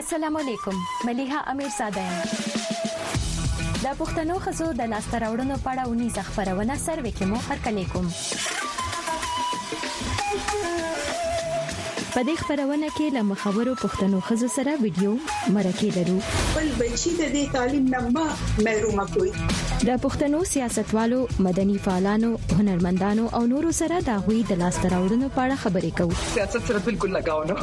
السلام علیکم مليحه امیر ساده یم د پښتنو خزو د لاسته راوړنو په اړه ونی زخبرونه سروې کې مو هر کلی کوم په دې خبرونه کې له مخورو پښتنو خزو سره ویډیو مرکه لرو بل بچی د دې تعلیم نه ما محروم کوي د پښتنو سیاستوالو مدني فعالانو هنرمندانو او نورو سره د غوي د لاس تراوړونو په اړه خبرې کوو سیاست سره بالکل لگاو نه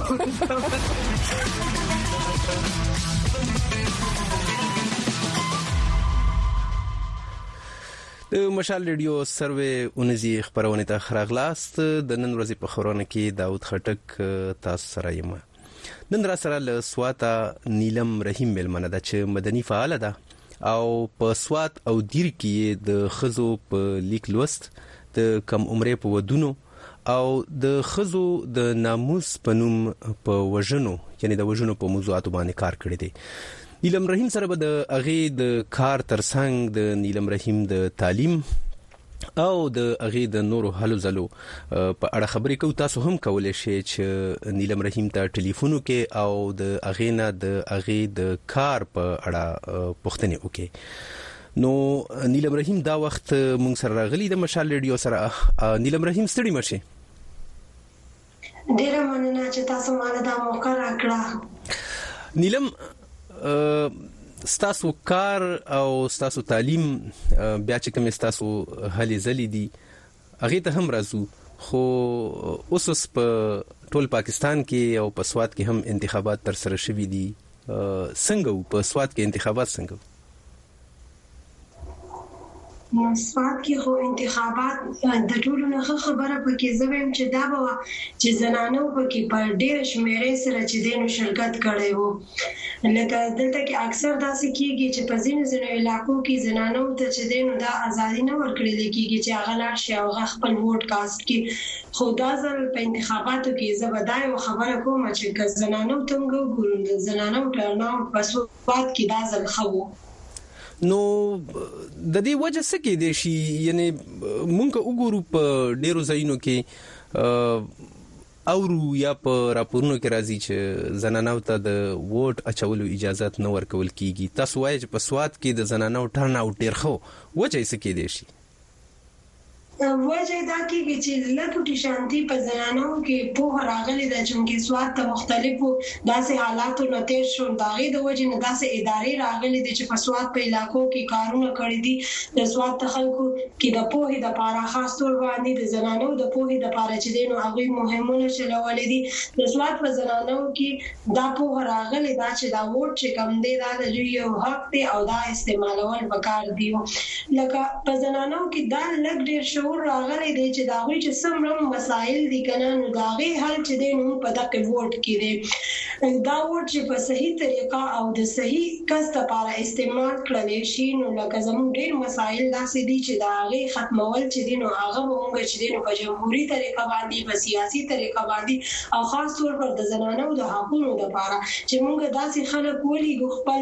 د مشال ریډیو سروې اونیزي خبرونه ته خراغلاست د نن ورځې په خبرونه کې داوود خټک تاسو سره یم نن را سره له سواته نیلم رحیم ملمنه ده چې مدني فعال ده او په سواد او دیر کې د خزو په لیک لوست د کم عمره په ودونو او د ښځو د ناموس په نوم په وژنو یعنی د وژنو په موضوعاتو باندې کار کړی دی نیلم رحیم سره به د اغه د کار ترڅنګ د نیلم رحیم د تعلیم او د اغه د نورو هلو زلو په اړه خبرې کو تاسو هم کولای شئ چې نیلم رحیم ته ټلیفون وکړئ او د اغه نه د اغه د کار په اړه پوښتنه وکړئ نو نیلم رحیم دا وخت مونږ سره راغلی د مشال ریډیو سره نیلم رحیم ستړي مشه ډیره مننه چې تاسو مال دا موقع راکړه نیلم ستاسو کار او ستاسو تعلیم بیا چې کوم ستاسو هلې ځلې دي هغې ته هم راځو خو اوس اوس په ټول پاکستان کې او په سوات کې هم انتخابات تر سره شوي دي څنګه وو په سوات کې انتخابات څنګه وو سواد کې خو انتخابات د ټولو نه خبره پکې زویم چې دا به چې زنانو پکې په ډېر شمیرې سره چې دینو شرکت کړي وو لکه دلته کې اکثر داسې کیږي چې په ځینو ځینو علاقو کې زنانو ته چې دی نو دا ازادي نه ورکړل کیږي چې هغه لاړ شي او هغه خپل ووټ کاسټ کړي خو دا ځل په انتخاباتو کې زه به دا یوه خبره کوم چې که زنانو ته موږ وګورو د زنانو ټرناوټ په سوات کې دا ځل ښه وو. نو د دې وجه څه کېدای شي یعنی مونږ که وګورو په ډیرو ځایونو کې اورو یا په راپورونو کې راځي چې زنانو ته د ووټ اچولو اجازت نه ورکول کیږي، تاسو وایئ چې په سوات کې د زنانو ټرن اوټ ډیر ښه و، وجه یې څه کیدای شي؟ وجه یې دا کیږي چې لږ ټي شانتي په زنانو کې پوهه راغلې ده چونکې سوات د مختلفو داسې حالاتو نه تېر شول، د هغې د وجې نه داسې ادارې راغلې دې چې په سوات په علاقو کې کارونه کړې دي، د سوات د خلکو کې د پوهې د پاره خاص طور باندې د زنانو د پوهې د پاره چې دې نو هغوی مهمونه چلولې دي، د سوات په زنانو کې دا پوهه راغلې ده چې دا ووټ چې کوم دې دا د دوی یو حق دې او دا استعمالول پکار ديو لکه په زنانو کې دا لږ ډېر شعور راغلی دی چې د هغوی چې څه مړم مسایل دي کنه نو د هغې حل چې دی نو موږ په دقې ووټ کې دی دا ووټ چې په صحیح طریقه او د صحیح کس لپاره استعمال کړل شي نو لکه زموږ ډېر مسایل داسې دي چې د هغې ختمول چې دی نو هغه به موږ چې دی نو په جمهوري طریقه باندې په سیاسي طریقه باندې او خاص طور پر د زنانو د حقونو لپاره چې موږ داسې خلک ولیږو خپل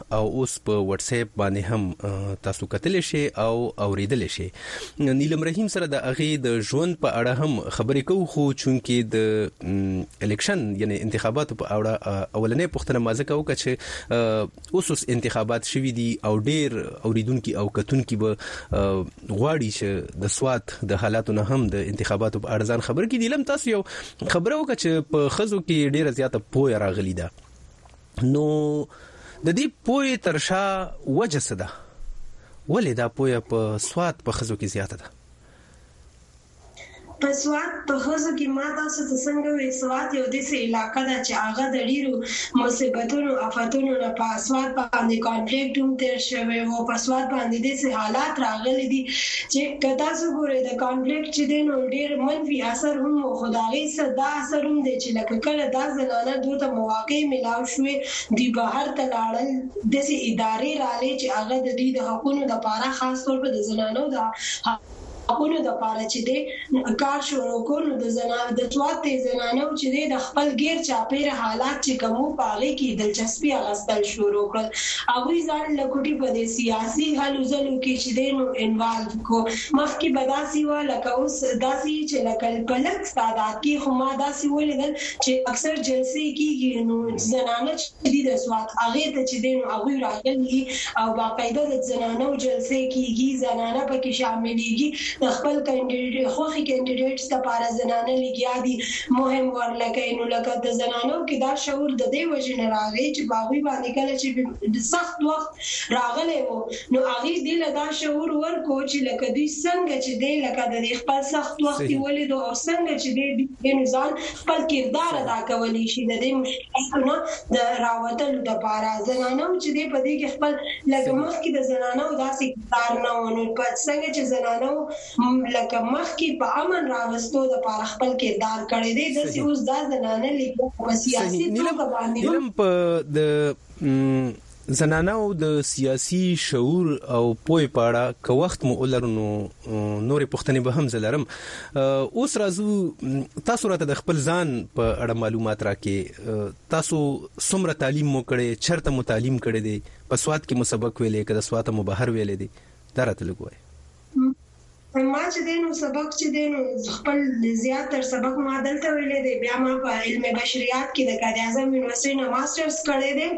او اوس په وټساپ باندې هم تاسو کتلی شئ او اوریدلی شئ نیلم رحیم سره د اغه د ژوند په اړه هم خبرې کوو خو چونکی د الیکشن یعنی انتخاباتو په اړه اولنې پښتنه مازه کوو چې اوس اوس انتخابات شوي دي او ډیر اوریدونکو او کتونکو به غواړي چې د سواد د حالاتو نه هم د انتخاباتو په اړه ځان خبر کړي لم تاسو یو خبرو کچ په خزو کې ډیره زیاته پوهه راغلی ده نو د دې پوهې تر شا وجه څه ده ولې دا پوهه په سواد په خزو کې زیاته ده په سواد په خزو کې ما تاسو ته څنګه وې سواد یو داسې علاقه ده چې هغه د ډیرو مصیبتونو افتونو نه په سواد باندې کانفلیکټ هم تیر شوی وو په سواد باندې داسې حالات راغلي دي چې که تاسو ګورئ د کانفلیکټ چې دی نو ډیر منفي اثر هم خو د هغې څه دا څه روم دی چې لکه کله دا زنانه دوئ ته مواقع ملاو شوې دوی بهر ته لاړل داسې ادارې رالې چې هغه د دوی د حقونو د پاره خاص طور په د زنانو د حقونو د پاره چې دی کار شروع کو نو د زنانو د سوات دی زنانو چې دی د خپل ګیر چاپیر حالات چې کوم وو په هغې کې یې دلچسپي اخستل شروع کړل هغوی ځان لکوټي په دی سیاسي هلو ځلو کې چې دی نو انوالف کو مخکې به داسې وه لکه اوس داسې چې لکه په لږ ستا دا کي خو ما داسي وليدل چي اکثر جلسي کيږي نو زنانه چي دي د سوات هغه ته چي دي نو هغوي راغلي دي او باقاعده د زنانو جلسي کيږي زنانه پکي شامليږي د خپل کينډيډيټ خوښي کينډيډيټس د پاره زنانه لګيا دي مهم ورلکي نو لکه د زنانو کي دا شعور ددي وجي نه راغي چي په هغوي باندي کله چي سخت وخت راغلی وو نو هغوی دې له دا شعور ورکو چې لکه دوی څنګه چې دی لکه د دې خپل سخت وخت یې ولیدو او څنګه چې دی دوی دې نو ځان خپل کردار ادا کولی شي د دې مشکلاتو نه د راوتلو د پاره زنانه وو چې دی په دې کې خپل لکه مخکې د زنانه وو داسې کردار نه وو نو په څنګه چې زنانه وو لکه مخکې په امن راوستو د پاره خپل کردار کړی دی داسې اوس دا زنانه لیکوال په سیاسي توګه باندې هم زناناو د سیاسي شعور او پوهې په اړه که وخت مو ولرو نو نورې پوښتنې به هم زه لرم. اوس راځو تاسو راته د خپل ځان په اړه معلومات راکې. تاسو څومره تعلیم مو کړی، چرته مو تعلیم کړی دی، په سوات کې مو سبق ویلی که د سواته مو بهر ویلی دی؟ دا راته لږ ووایه. ما چې دی نو سبق چې دی نو خپل زیات تر سبق ما دلته ویلې دی بیا ما په علم بشریات کې د قائد اعظم یونیورسيټي نه ماسترز کړی دی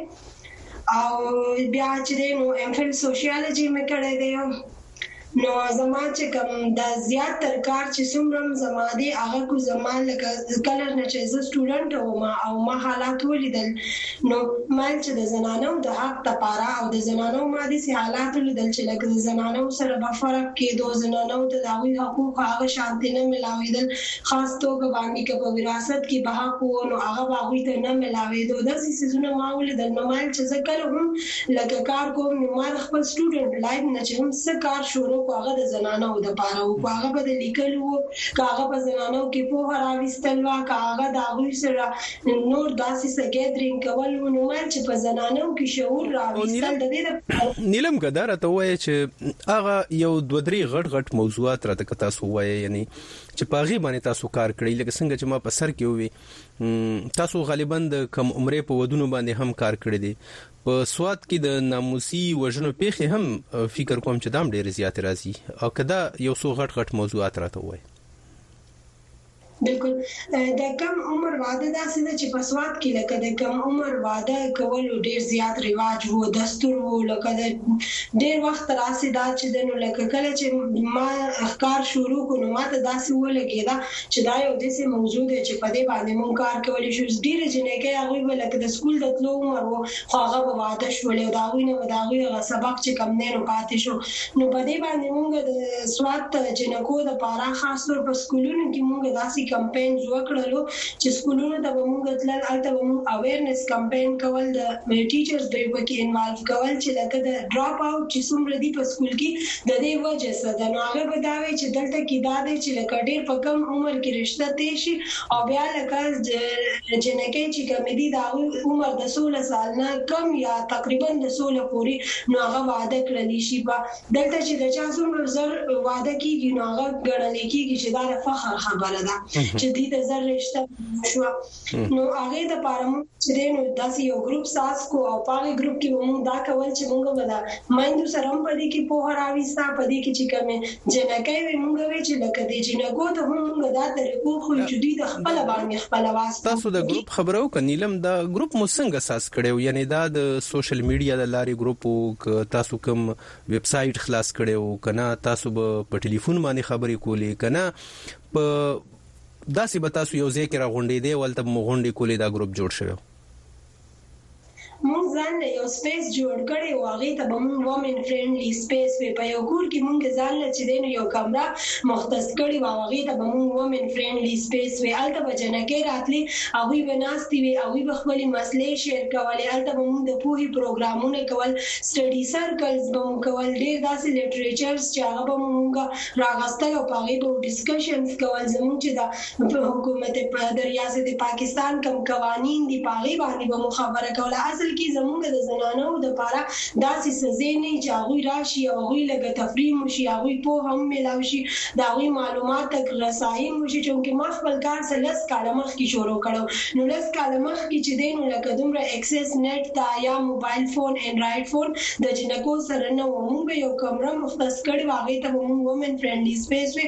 او بیا چې دی نو ایم فل سوشیالوجي مې کړی دی نو زما چې کوم د زیات تر کار چې څومره زما دی هغه کو زما لکه کلر نه چې زه سټوډنټ وم او ما حالات ولیدل نو مل چې د زنانو د حق د پاره او د زنانو ما داسې حالات ولیدل چې لکه د زنانو سره به فرق کیدو، زنانو ته د هغوی حقوق هغه شانتې نه ملاویدل، خاص توګه باندې که په وراثت کې به حق وو نو هغه به هغوی ته نه ملاویدو، داسې څیزونه ما ولیدل، نو مل چې زه کله هم لکه کار کوم نو ما د خپل سټوډنټ لایف نه چې هم څه کار شروع کو هغه د زنانو د پاره وو، که هغه به د لیکلو وو، که هغه به زنانو کې پوهه راویستل وه، که هغه د هغوی سره. نو نور داسې څه ګیدرینګ کول ونومل چې په زنانو کې شعور راویستل د دې لپاره وو. نیلم که دا راته ووایې چې هغه یو دوه درې غټ غټ موضوعات راته که تاسو ووایې یعنی چې په هغې باندې تاسو کار کړی لکه څنګه چې ما په سر کې ووی تاسو غالبا د کم عمرې په ودونو باندې هم کار کړی دی په سواد کې د ناموسي وژنو پیښې هم فکر کوم چې دام ډېر زیات راځي او کدا یو څو غټ غټ موضوعات راته وای بلکل د کم عمر واده داسې ده چې په سوات کې لکه د کم عمر واده کولو ډیر زیات رواج وو دستور وو لکه د ډیر وخت راسې دا چې د نو لکه کله چې ما اخکار شروع کو نو ماته داسې ولګیدا چې دا یو داسې موضوع ده چې په دې باندې مونږ کار کولی شو ډیر جنکه هغه به لکه د سکول د تلو عمر وو خو هغه به واده شول دا وینه دا وی هغه سبق چې کم نه نو پاتې شو نو په دې باندې مونږ د سوات د جینکو د پاره خاص طور په سکولونو کې مونږ داسې کمپینز وکړلو چې سکولونو ته به مونږ تلل هلته به مونږ اویرنس کمپین کول د ټیچرز به یې په کې انوالو کول چې لکه د ډراپ آوټ چې څومره دي په سکول کې د دې وجه څه ده نو هغه به دا وی چې دلته کې دا دی چې لکه ډیر په کم عمر کې رشته تیر شي او بیا لکه جینکې چې کمې دي د هغوی عمر د سوله سال نه کم یا تقریبا د سوله پورې نو هغه وعده کړل شي په دلته چې د چا څومره زر وعده کیږي نو هغه ګڼل کیږي چې دا د فخر خبره ده چې دې د زر رشتہ شو نو هغه د پاره مو چې دین او داسې یو ګروپ ساز کو او پاره ګروپ کې مو دا کول چې موږ ولا مایندو سره هم پدې کې په هراويستا پدې کې چې کومه جنکۍ وې مونږ وې چې لکه دې جنکو ته هم مونږ دا طريقو ښويو چې دوی د خپله باندې خپل اواز پورته کړي. تاسو د ګروپ خبره وکړه نيلم دا ګروپ مو څنګه ساز کړی وو يعنې دا د سوشل ميډيا د لارې ګروپ وو که تاسو کوم ويب سايټ خلاص کړی وو که نه تاسو به په ټليفون باندې خبرې کولې که نه په داسې به تاسو يو ځای کې راغونډيدی او هلته به مو غونډې کولې دا ګروپ جوړ شوی وو. مونږ ځان له یو سپیس جوړ کړی وو هغی ته به مونږ وومین فرینډلی سپیس وی په یو کور کی مونږ ځان له چی دی نو یو کمره مختص کړی وه او هغی ته به مونږ وومین فرینډلی سپیس وی هلته به جنکی راتلی هغوی به ناستی وی هغوی به خپلی مسلی شیر کولی هلته به مونږ د پوهی پروګرامونه کول سټډی سرکلز به مو کول ډیر داسی لټریچرز چی هغه به مو مونږ راغستل او په هغی به مو ډیسکشنز کول زمونږ چی د په حکومت په د ریاست پاکستان کوم قوانین دی په هغی باندی به مو خبره کوله اصل کی زمونږ د زنانوو د پاره داسی څه ځای نه چی هغوی راشی او هغوی لږه تفریح مو شی هغوی پوهه هم میلاو شی د هغوی معلومات تک رسایی مو شی چونکی ما خپل کار څه لس کاله مخکی شروع کړو نو لس کاله مخکی چی دی نو لکه دومره اکسیس نیټ ته یا موبایل فون انډرایډ فون د جنکو سره نه وو مونږ به یو کمره مختص کړی وه هغی ته به مونږ وومن فرینډلی سپیس وی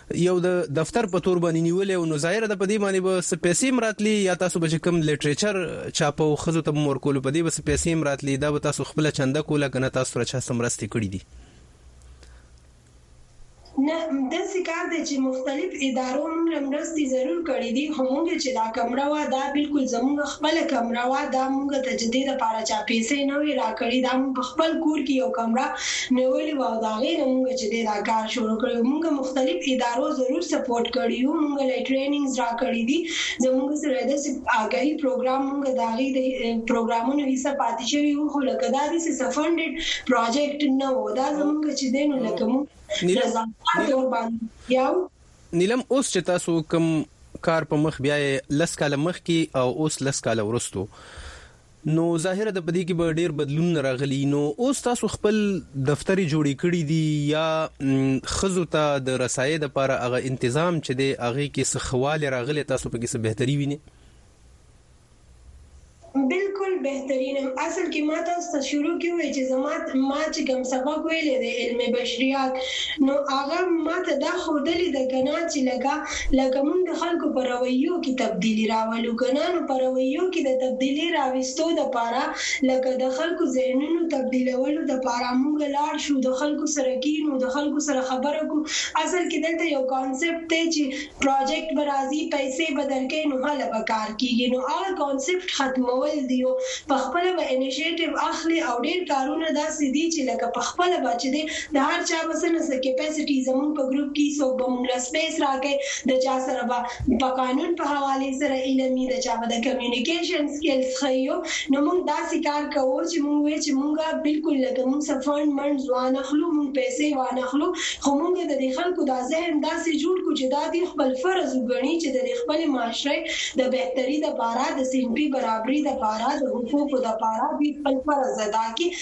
یو د دفتر په تور باندې نیولی او نو ظاهره ده په دې باندې به څه پیسې هم راتلې یا تاسو به چې کوم لټریچر چاپه او ښځو ته به ورکولو په دې به څه پیسې هم راتلې دا به تاسو خپله چنده کوله که نه تاسو سره چا څه مرستې کړي دي نه داسې کار دی چې مختلف ادارو موږ له مرستې ضرور کړي دي خو موږ چې دا کمره وه دا بلکل زموږ خپله کمره وه دا موږ ته چې دې لپاره چا پیسې نه وې راکړي دا موږ په خپل کور کې یو کمره نیولی وه او د هغی نه مونږ چه دی دا کار شروع کړی وو مونږ مختلف ادارو ضرور سپورټ کړی وو مونږ له ټریننګز راکړی دی زمونږ سره داسی اګهی پروګرام مونږ د هغی د پروګرامونو حصه پاتی شوی وو خو لکه دا داسی څه فنډډ پراجیکټ نه وو دا زمونږ چه دی نو لکه مونږ د زعفران تور باندی لګیا وو. نیلم اوس چه تاسو کوم کار په مخ بیایی لس کاله مخکی او اوس لس کاله وروسته نو ظاهره ده په دې کې به ډېر بدلونونه راغلي نو اوس تاسو خپل دفترې جوړې کړي دي یا خزو ته د رسایې د پاره هغه انتظام چې دی هغه کې سخواله راغلي تاسو په کې څه بهتري ویني بالکل بهترینم اصل کې ما تاسو ته شروع کې وې چې زما ما چې کوم سبق ویلې د علم بشریات نو هغه ما ته دا خودلې د کنا چې لکه لکه مونږ د خلکو په رويو کي تبديلي راولو کنه نو په رويو کي د تبديلي راوستو د پاره لکه د خلکو ذهنونو تبديلولو د پاره مونږ لاړ شو د خلکو سره کينو د خلکو سره خبره کو اصل کي دلته يو کانسيپټ دی چي پراجيکټ به راځي پيسې به درکوي نو هله به کار کيږي نو هغه کانسيپټ ختمول دي او پخپله به انيشيټيو اخلي او ډير کارونه داسي دي چي لکه پخپله به چي دی د هر چا به څه نه څه کیپسټی زموږ په ګروپ کی څوک به موږ له سپیس راکی د چا سره به په قانون په حوالی سره علم یی د چا به د کمیونیکیشن سکیلز ښه یو نو موږ داسی کار کوو چی موږ وی چی موږ بلکل لکه موږ څه فنډ منډز وانه خلو موږ پیسی وانه خلو خو موږ د دی خلکو دا ذهن داسی جوړ کړو چی دا دوی خپل فرض وګڼی چی د دی خپلی معاشری د بهتری لپاره د صنفی برابری لپاره د حقوقو لپاره دوی خپل فرض ادا کړي.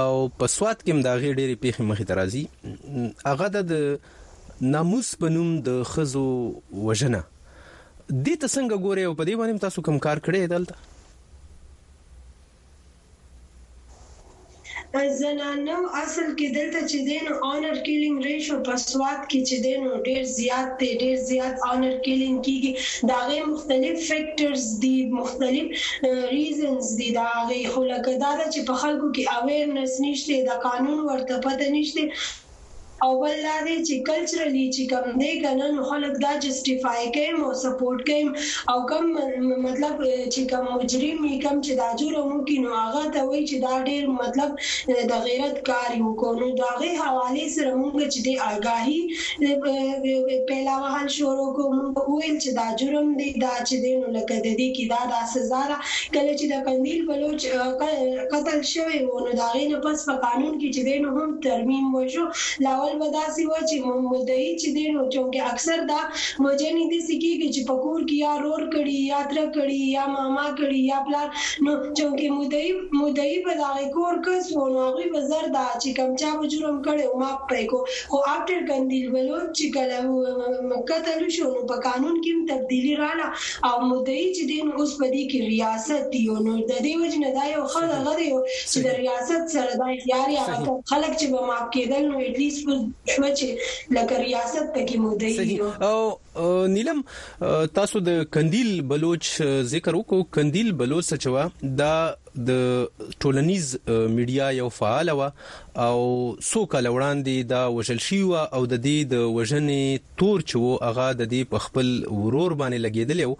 او په سوات کې هم د هغې ډېرې پیښې مخې ته راځي هغه د ناموس په نوم د خزو وژنه دې ته څنګه ګوري او په دې باندې تاسو کوم کار کړی دلته زنانو اصل کې دلته چې دین اونر کیلینګ ریشو په سواد کې چې دین ډیر زیات دی ډیر زیات اونر کیلینګ کیږي دا غي مختلف فیکټرز دي مختلف ریزنز دی د هغه خو لکه دا چې په خلکو کې اویرنس نشته د قانون ورته پته نشته او بل دا دی چې کلچرلی چې کم دی کنه نو خلک دا جسټیفای کوي او سپورټ کوي او کم مطلب چې کم مجرم یې کم چې دا جرم وکړي نو هغه ته وایي چې دا ډیر مطلب د غیرت کار یو کو نو دا غي حواله سره مونږ چې د آگاهي پيلا وهل شروع کړو مونږ ته وويل چې دا جرم دی دا چې دی نو لکه د دې کيدا دا سزا ده کله چې د قنديل بلوچ قتل شوی وو نو د هغې نه پس په قانون کې چې دی نو هم ترميم وشو لاول به داسې وه چې مدعي چې دی نو چونکه اکثر دا وجنې داسې کيږی چې په کور کې يا رور کړي يا تره کړي يا ماما کړي يا پلار نو چونکه مدعي مدعي به د هغې کور کس وو نو هغوی به زر دا چې کوم چا به جرم کړی وو معاف به يې کو خو افټر قندیل بلوچ چې کله قتل شو نو په قانون کې هم تبدیلي رااله او مدعي چې دی نو اوس په دې کې ریاست دی او نو د دې وجې نه دا یو ښه دغه دی چې د ریاست سره دا اختیار یا هغه خلک چې به معاف کېدل نو اټلیسټ پوه شوه چې لکه ریاست په کې مدعي دی او نیلم تاسو د قندیل بلوچ ذکر وکړو قندیل بلوچ چې وا دا د ټولنیز میډیا یو فعال و او څو کال وړاندې دا وژل شوی و او د دې د وژنې تور چې وو هغه د دې په خپل ورور باندې لګیدلی و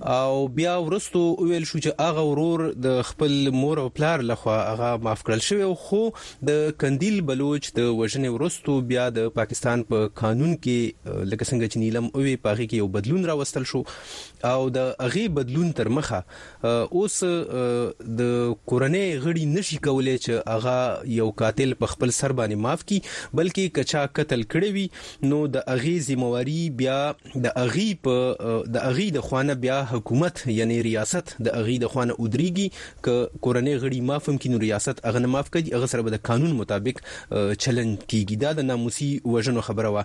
او بیا ورستو ویل شو چې هغه ورور د خپل مور او پلار لخوا هغه معاف کړل شوی خو د کندیل بلوچ د وژنې ورستو بیا د پاکستان په پا قانون کې لکه څنګه چې نیلم اوې پاغي کې یو بدلون راوستل شو او د اغه بدلون تر مخه اوس د کورنۍ غړي نشي کولای چې هغه یو قاتل په خپل سر باندې معاف کی بلکې کچا قتل کړی وي نو د اغي ذمہواری بیا د اغي په د اغي د خوانه بیا حکومت یعنی ریاست د اغي د خوانه ودریږي ک کورنۍ غړي معاف هم کینو ریاست هغه نه معاف کوي هغه سره به د قانون مطابق چلند کیږي دا د ناموسي وژنو خبره وا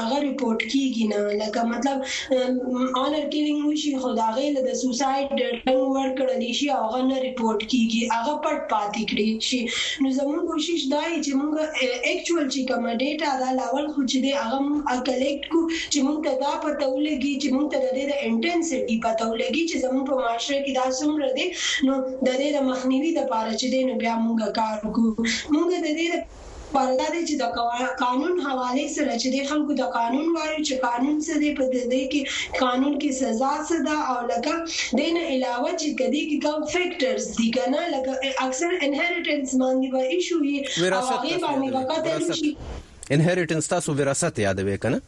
هغه رپورټ کیږی نه لکه مطلب آنر کیلینګ وشي خو د هغه له د سوساید ډنګ ورکړل شي او هغه نه رپورټ کیږي هغه پټ پاتې کړي شي نو زموږ کوشش دا یی چې موږ اکچوال چې کومه ډیټا ده لاول خو چې دی هغه موږ کلیکټ کو چې موږ ته دا پته ولګي چې موږ ته د دې د انټنسټي پته ولګي چې زموږ په معاشره کې دا څومره دی نو د دې د مخنیوي لپاره چې دی نو بیا موږ کار وکړو موږ د دې پر دا دی چې د قانون حوالې سره چې دی خلکو ته قانون وایو چې قانون څه دی په دی کې قانون کې سزا څه ده او لکه دی نه علاوه چې که دی کې کوم فکټرز دي که نه لکه اکثر انهریټنس باندې به ایشو وي او هغې باندې به قتل وشي. انهریټنس تاسو وراثت یادوې که نه؟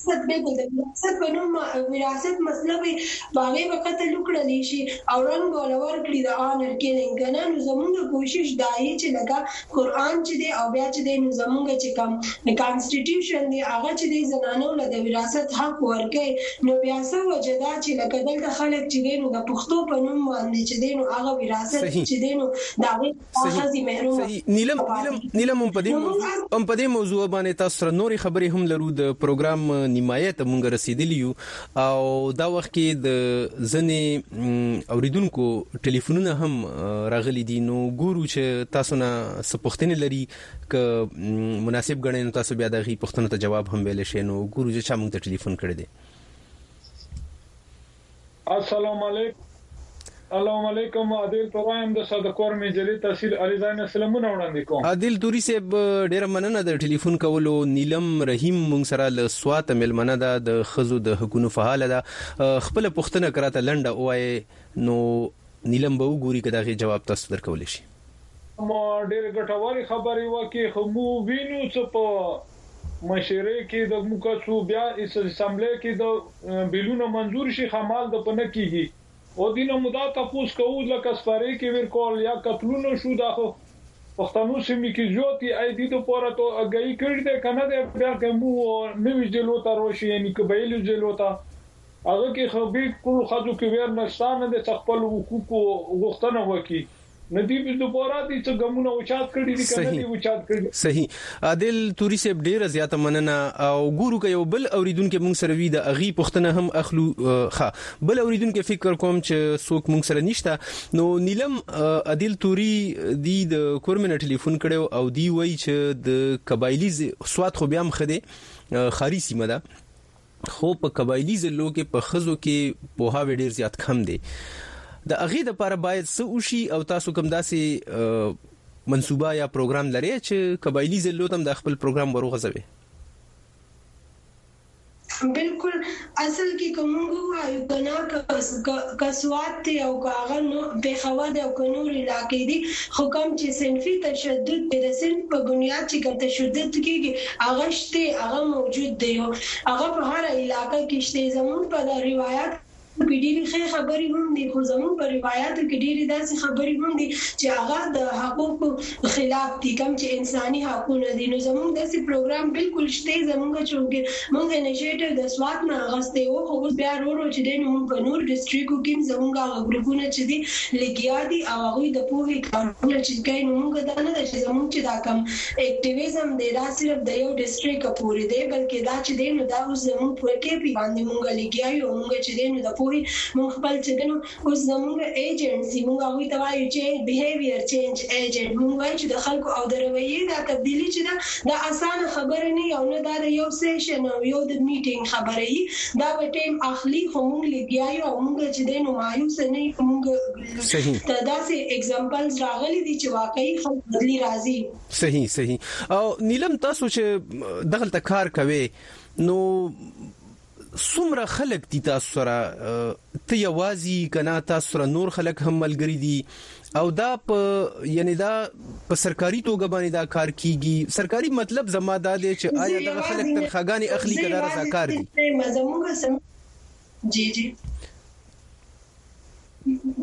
ریاست به د ریاست په نوم وراثت مسله به باغې به قتل وکړل شي او رنګ به ولا ورکړي د آنر کیلینګ کنه نو زمونږ کوشش دا یې چې لکه قرآن چې دی او بیا چې دی نو زمونږ چې کوم کانسټیټیوشن دی هغه چې دی زنانو له د وراثت حق ورکړي نو بیا څه وجه ده چې لکه دلته خلک چې دی نو د پښتو په نوم باندې چې دی نو هغه وراثت چې دی نو د هغې صحیح نیلم نیلم هم په دې موضوع هم په دې موضوع باندې تاسو سره نورې خبرې هم لرو د پروګرام نیمایه ته مونږ رسیدلی یو او دا وخت کې د ځنې اوریدونکو ټلیفونونه هم راغلي دي نو ګورو چې تاسو نه سپوښتنه لري ک مناسب غنئ نو تاسو بیا د غي پښتنو ته جواب هم ویل شئ نو ګورو چې چا مونږ ته ټلیفون کړی دی اسلام علیکم اللهم علیکم عادل ترایم د ساده کور مجلې تحصیل علي زاین سلامونه وړاندې کوم عادل توري صاحب ډیره مننه د ټلیفون کولو نیلم رحیم مونږ سره له سوات ملمنه ده د خزو د حقونو فعال ده خپل پښتنه کراته لنډه وای نو نیلم به وګوري کدا غي جواب تاسو درکول شي مو ډېرې ګټورې خبرې وکړې خو موږ وینو چې په مشرۍ کې د موږ څو بیا اسمبلۍ کې د بیلونه منظور شي همالته په نه کېږي او دې نه مو دا تپوس کوو لکه سپرې کې ورکول یا قتلونه شو دا خو پښتنو سیمې کې زیات دي ایا دې دپاره تو اګاهي کړې ده که نه دی بیا که موږ نوي ضلعو ته راشي یعنې قبایلو ضلعو ته هغه کې خو بلکل ښځو کې ویر نشته نه دی چې خپل حقوقو غوښتنه وکړي نه دی به دوباره دی څه ګمونه اوچات کړی دی کنه دی اوچات کړی صحیح عادل توری صاحب ډیره زیاته مننه او ګورو که یو بل اوریدونکو مونږ سره وی د اغي پښتنه هم اخلو ښه بل اوریدونکو فکر کوم چې څوک مونږ سره نشته نو نیلم عادل توری دی د کورمنه ټلیفون کړو او دی وای چې د قبایلی سواد خو بیا مخ دی خاري سیمه ده خو په قبایلي ضلعو کې په ښځو کې پوهاوی ډیر زیات کم دی د هغې لپاره باید څه وشي او تاسو کوم داسې منصوبه یا پروګرام لري چې قبایلی ضلعو تم د خپل پروګرام وروغځوي بالکل اصل کې کومو وایو کنا کسوات ته او کاغه نو په خوا د او کنور علاقې دي حکم چې سنفي تشدد د سن په بنیاد چې تشدد کیږي هغه شته هغه موجود دی او هغه په هره علاقه کې شته زموږ په روایاتو کې ډېرې ښې خبرې هم دي خو زموږ په روایاتو کې ډېرې داسې خبرې هم دي چې هغه د حقوقو خلاف دي کوم چې انساني حقونه دي نو زموږ داسې پروګرام بلکل شته زموږ چونکه موږ انیشیټیو د سوات نه اخستی وو خو اوس بیا رو رو چې دی نو موږ په نور ډسټریکو کې هم زموږ هغه ګروپونه چې دي لګیا دي او هغوی د پوهې کارونه چې کوي نو موږ دا نه ده چې زموږ چې دا کوم اکټیویزم دی دا صرف د یو ډیسټریکه پوری دی بلکه دا چی دی نو دا اوس زمونږ په ټی پی باندی مونږ لګیا یو او مونږ چی دی نو د پوهی مونږ خپل چی دی نو اوس زمونږ ایجنټس دی مونږ هغوی ته وایو چی بیهیویر چینج ایجنټ مونږ وایو چی د خلکو او د رویی دا تبدیلی چی ده دا اسانه خبره نه یی او نه دا د یو سیشن او یو د میټینګ خبره یی دا به ټیم اخلی خو مونږ لګیا یو او مونږ چی دی نو مایوسه نه یو مونږ صحیح. ته داسې ایکزامپلز راغلي دي چې واقعي خلک بدلي راځي. صحیح صحیح او نیلم تاسو چې دغلته کار کوي نو څومره خلک دي تاسو سره ته یوازي کنا تاسو سره نور خلک هم ملګری دي او دا په یعنی دا په سرکاري توګه باندې دا کار کیږي سرکاري مطلب زما دا دی چې آیا دا خلک تنخواګانې اخلي کله رضاکار دي زموږ جی جی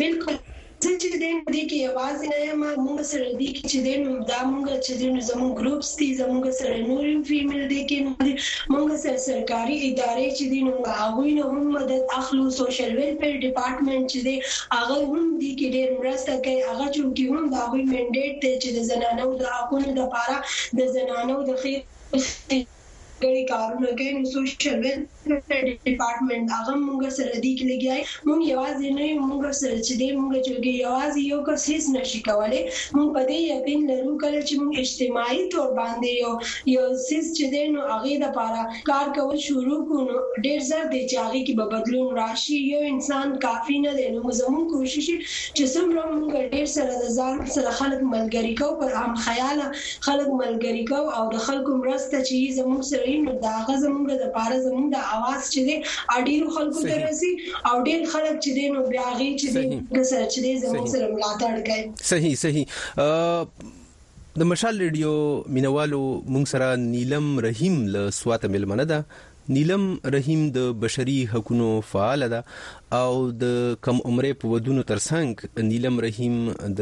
بالکل زه چې دې دې کې یوازې نه یم موږ سره دې کې چې دې نو دا موږ چې دې نو زموږ ګروپس دي زموږ سره نور فیمیل دې کې نو دې موږ سره سرکاري ادارې چې دې نو هغه نه هم مدد اخلو سوشل ویلفیر ډپارټمنټ چې دې هغه هم دې کې ډېر مرسته کوي هغه چې هم دا وی منډیټ ته چې د زنانو د حقوقو لپاره د زنانو د خیر کړي کارونه کوي نو سوشل ويلفير ډيپارټمنټ هغه هم موږ سره دي کي لګيا دي موږ يوازي نه يو موږ سره چي دي موږ چونکه يوازي يو کس هيڅ نه شي کولي موږ په دي يقين لرو کله چي موږ اجتماعي طور باندي يو يو څيز چي دي نو هغي د پاره کار کول شروع کړو نو ډير زر دي چي هغي کي به بدلون راشي يو انسان کافي نه دي نو زموږ کوشش چي څومره موږ ډير سره د ځان سره خلک ملګري کوو پر هم خياله خلک ملګري کوو او د خلکو مرسته چې يي زموږ سره يي نو د هغه زموږ د پاره زموږ د اواز چې دی هغه ډيرو خلکو ته رسي او ډير خلک چې دی نو بيا هغه چې دی د سره چې دی زموږ سره ملاتړ کوي صحيح صحيح د مشال ریډیو مینوالو مونږ سره نیلم رحیم له سوات ملمنه ده نیلم رحیم د بشري حقونو فعاله ده او د کم عمرې په ودونو ترڅنګ نیلم رحیم د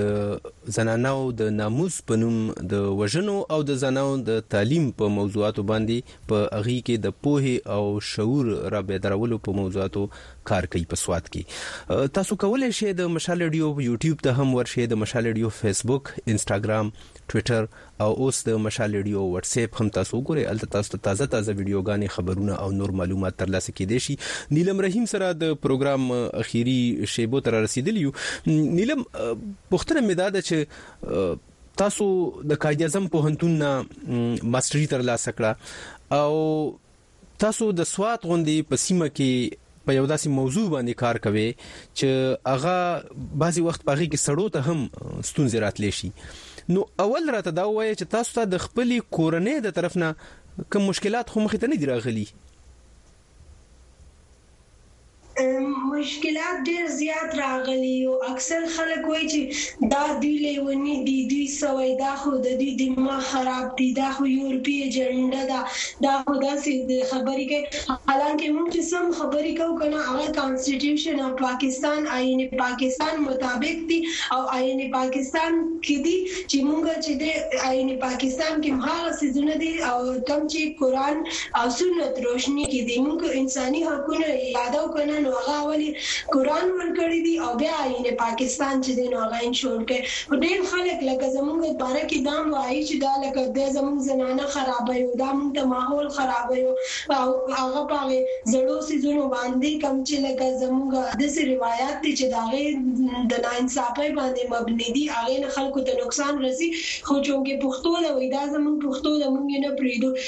زنانو د ناموس په نوم د وژنو او د زنانو د تعلیم په موضوعاتو باندې په اغي کې د پوهې او شعور را بیدارولو په موضوعاتو کار کوي په سواد کې تاسو کولای شئ د مشال رادیو یوټیوب ته هم ورشئ د مشال رادیو فیسبوک انستګرام ټوئیټر او اوس د مشال ريډيو واټسيپ هم تاسو وګورئ هلته تاسو ته تازه تازه ويډيوګانې خبرونه او نور معلومات ترلاسه کيدای شي نيلم رحيم سره د پروګرام اخيري شيبو ته رارسيدلی يو نيلم پوښتنه مې دا ده چې تاسو د قائد اعظم پوهنتون نه ماستري ترلاسه کړه او تاسو د سوات غوندې په سیمه کې په یو داسې موضوع باندې کار کوي چې هغه بعضي وخت په هغه کې سړو ته هم ستونزې راتلی شي نو اول راته دا وایي چې تاسو ته د خپلې کورنۍ د طرف نه کوم مشکلات خو مخې ته نه دی راغلي مشکلات ډیر زیات راغلي او اکثر خلک وایي چې دا دوی لیوني دي، دوی څه وایي، دا خو د دوی دماغ خراب دي، دا خو یورپي ایجنډا ده، دا خو داسې خبرې کوي، حالانکه موږ چې څه هم خبرې کوو که نه هغه کانسټیټیوشن او پاکستان آیین پاکستان مطابق دي او آیین پاکستان کې دي چې موږ چې دې آیین پاکستان کې هماغه څیزونه دي کوم چې قرآن او سنت روشنی کی دی مونږ که انسانی حقونه یادو کنه نو هغه اول یی قران ورکړی دی او بیا آیین پاکستان چی دی نو هغه انشور کړی خو ډیر خلک لکه زمونږ باره کی دام وایی چی دا لکه دا زمونږ زنانه خرابوی او دا مونږ ته ماحول خرابوی او هغه په هغه زړو څیزونو باندی کوم چی لکه زمونږ داسی روایات دی چی د هغه د نا انصافی باندی مبنی دی هغه نه خلکو ته نقصان رسی خو چونکی پښتو ده وایی دا زمونږ پښتو ده مونږ یی نه پریږدو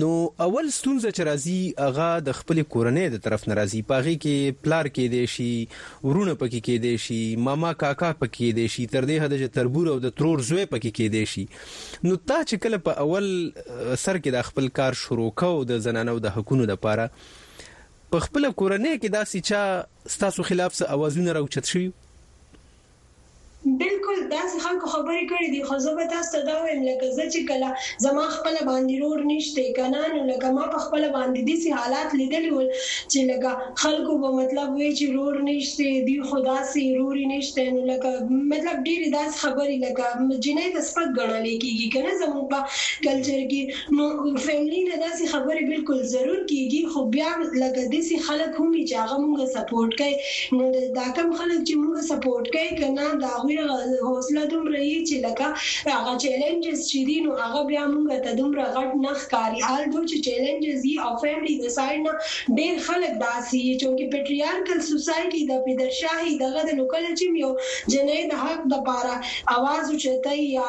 نو اول ستونزه چې راځي هغه د خپلې کورنۍ د طرف نه راځي په هغې کې پلار کېدای شي وروڼه پکې کېدای شي ماما کاکا پکې کېدای شي تر دې حده چې تربور او د ترور زوی پکې کېدای شي نو تا چې کله په اول سر کې دا خپل کار شروع کوو د زنانو د حقونو لپاره په خپل کورنۍ کې داسې چا ستاسو خلاف څه اوازونه راوچت شوي بلکل داسی خلکو خبری کړی دی خو زه به تاسو ته دا ویم لکه زه چی کله زما خپله باندی رور نشته کنه نو لکه ما پخپله باندی دسی حالات لیدلی ول چی لکه خلکو به مطلب وی چی رور نشته دی خو داسی روری نشته نو لکه مطلب ډیری داسی خبری لکه جنۍ ته سپک ګڼلی کیږی کنه زموږ په کلچر کی فیملی نه داسی خبری بلکل ضرور کیږی خو بیا لکه دسی خلک هم وی چی هغه مونږ سپورټ کړی نو داکم خلک چی مونږ سپورټ کړی کنه دهغوی حوصله دومره یی چی لکه هغه چیلنجز چی دی نو هغه بیا مونږ ته دومره غټ نه ښکاری آلدو چی چیلنجز یی او فیملی د سایډ نه ډیر خلک داسی یی چونکی پیټریارکل سوسایټی ده پیدرشاهی دغه ده نو کله چی هم یو جنی د حق دپاره اواز اوچتوی یا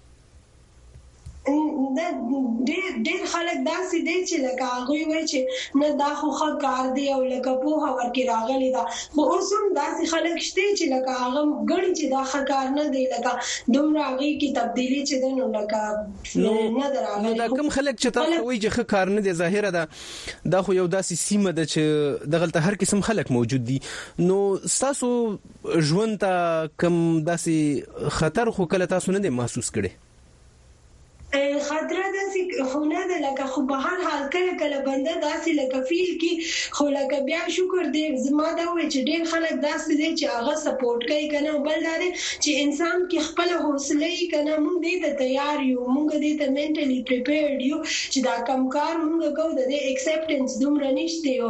ډېر خلک داسې دي چې لکه هغوی وایي چې نه دا خو ښه کار دی او لکه پوهه ورکې راغلې ده خو اوس هم داسې خلک شته چې لکه هغه ګڼي چې دا ښه کار نه دی لکه دومره هغې کې تبدیلي چې ده نو لکه نه ده راغلې نو دا کوم خلک چې تاسو ته وایي چې ښه کار نه دی ظاهره ده دا خو یو داسې سیمه ده چې دغلته هر قسم خلک موجود دي نو ستاسو ژوند ته کوم داسې خطر خو کله تاسو نه دی محسوس کړی؟ خطره داسې خو نه ده لکه خو په هر حال کله کله بنده داسې لکه فیل کړي خو لکه بیا شکر دی ما دا وویل چې ډیر خلک داسې دی چې هغه سپورټ کوي کنه او بل دا دی چې انسان کې خپله حوصله وي کنه مونږ دې ته تیار یو مونږ دې ته مینټلي پریپیرډ یو چې دا کوم کار مونږ کوو ددې اکسیپټنس دومره نشته او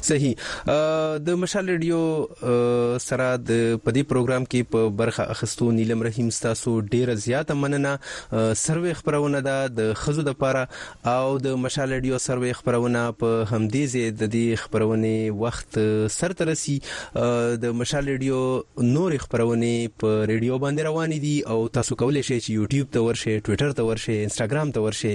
صحیح د مشال ریډیو سره د پدی پروګرام کې په برخه اخستو نیلم رحیم تاسو ډیره زیاته مننه سروي خبرونه ده د خزو د پاره او د مشال ریډیو سروي خبرونه په همدې زی د دې خبرونه وخت سر ترسي د مشال ریډیو نور خبرونه په ریډیو باندې روان دي او تاسو کولای شئ چې یوټیوب ته ورشئ ټوئیټر ته ورشئ انستګرام ته ورشئ